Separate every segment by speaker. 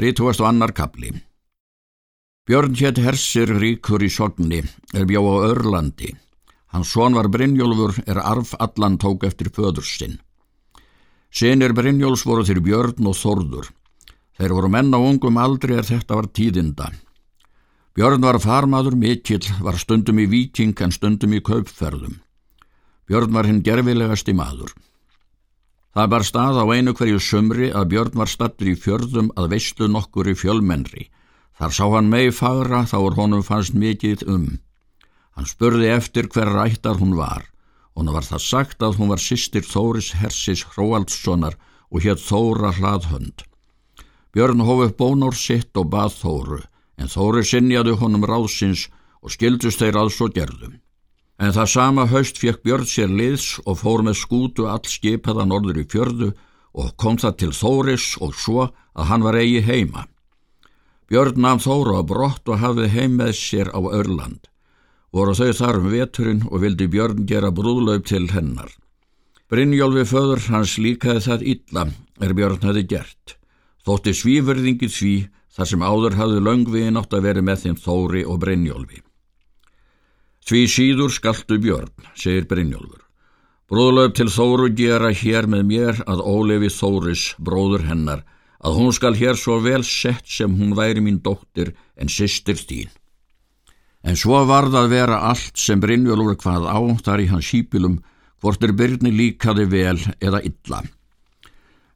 Speaker 1: Þrítúast og annar kapli. Björn hétt hersir ríkur í sogni, er bjá á Örlandi. Hans son var Brynjólfur, er arf allan tók eftir föðursinn. Senir Brynjóls voru þeir Björn og Þorður. Þeir voru menn á ungum aldri er þetta var tíðinda. Björn var farmaður mikill, var stundum í viking en stundum í kaupferðum. Björn var hinn gerfilegasti maður. Það bar stað á einu hverju sömri að Björn var stattur í fjörðum að veistlu nokkur í fjölmennri. Þar sá hann mei fagra þá er honum fannst mikið um. Hann spurði eftir hver rættar hún var. Hún var það sagt að hún var sýstir Þóris Hersis Hróaldssonar og hétt Þóra hlaðhönd. Björn hóf upp bónár sitt og bað Þóru, en Þóri sinjaði honum ráðsins og skildust þeir að svo gerðum. En það sama haust fekk Björn sér liðs og fór með skútu all skipaða norður í fjörðu og kom það til Þóris og svo að hann var eigi heima. Björn namn Þóru á brott og hafði heim með sér á Örland. Voru þau þar um veturinn og vildi Björn gera brúðlaup til hennar. Brynjólfi föður hans líkaði það illa er Björn hafi gert. Þótti svíverðingi sví þar sem áður hafði löngviðin átt að veri með þeim Þóri og Brynjólfi. Því síður skaltu björn, segir Brynjólfur. Bróðlaug til Þóru gera hér með mér að Ólefi Þóris, bróður hennar, að hún skal hér svo vel sett sem hún væri mín dóttir en sýstir þín. En svo varð að vera allt sem Brynjólfur hvað á þar í hans hýpilum, hvort er byrni líkaði vel eða illa.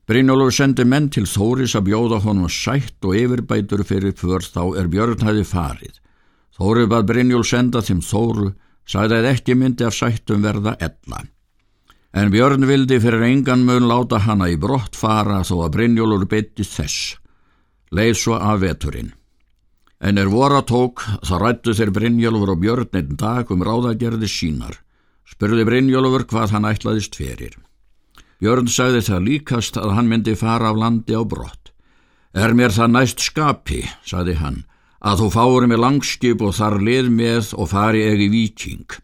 Speaker 1: Brynjólfur sendi menn til Þóris að bjóða honum sætt og yfirbætur fyrir för þá er björn hæði farið. Þóru bað Brynjól senda þeim Þóru, sagði að ekki myndi af sættum verða ella. En Björn vildi fyrir engan mun láta hana í brott fara þó að Brynjólur beitti þess. Leið svo af veturinn. En er voru að tók, þá rættu þeir Brynjólfur og Björn einn dag um ráðagerði sínar. Spurði Brynjólfur hvað hann ætlaðist ferir. Björn sagði það líkast að hann myndi fara af landi á brott. Er mér það næst skapi, sagði hann, að þú fáur með langskip og þar lið með og fari egi viking.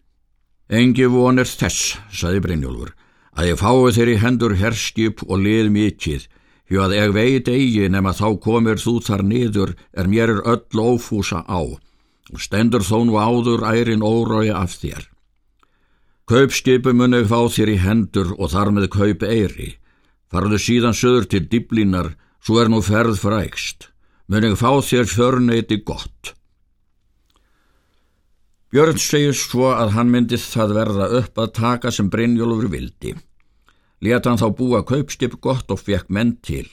Speaker 1: Engi vonir þess, saði Brynjólfur, að ég fái þeirri hendur herskip og lið mikið, hjá að eg veit eigi nema þá komir þú þar niður er mér er öll ófúsa á, og stendur þó nú áður ærin órája af þér. Kaupskipu muni fá þér í hendur og þar með kaup eiri, farðu síðan söður til diblínar, svo er nú ferð frækst mun ég fá þér förneiti gott. Björn segir svo að hann myndi það verða upp að taka sem Brynjólfur vildi. Leta hann þá búa kaupskip gott og fekk menn til.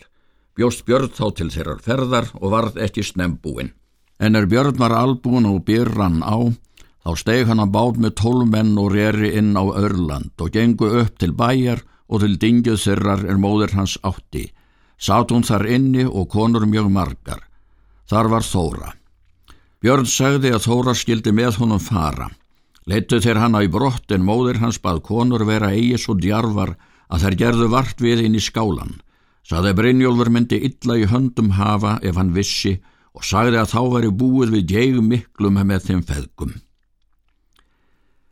Speaker 1: Bjóst Björn þá til þeirrar ferðar og varð ekki snembúin. En er Björn var albúin og byrran á, þá steg hann að bát með tólmenn og reri inn á Örland og gengu upp til bæjar og til dingjuð þirrar er móður hans átti. Sátt hún þar inni og konur mjög margar. Þar var Þóra. Björn sagði að Þóra skildi með honum fara. Leittu þeir hanna í brott en móðir hans bað konur vera eigi svo djarvar að þær gerðu vart við inn í skálan. Saði Brynjólfur myndi illa í höndum hafa ef hann vissi og sagði að þá væri búið við djegum miklum með þeim feðgum.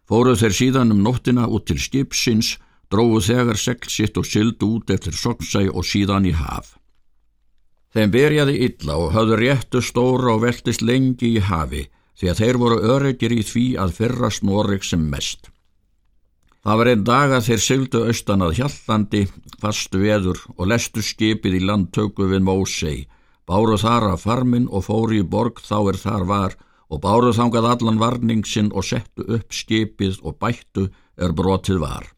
Speaker 1: Fóruð þeir síðan um nóttina út til skipsins, dróðu þegar seglsitt og syldu út eftir soksæ og síðan í haf. Þeim berjaði illa og höfðu réttu stóra og veltist lengi í hafi því að þeir voru öryggir í því að fyrra snorik sem mest. Það var einn dag að þeir syldu austan að hjallandi, fastu veður og lestu skipið í landtöku við Mósei, báru þar að farmin og fóri í borg þá er þar var og báru þangað allan varningsin og settu upp skipið og bættu er brotið var.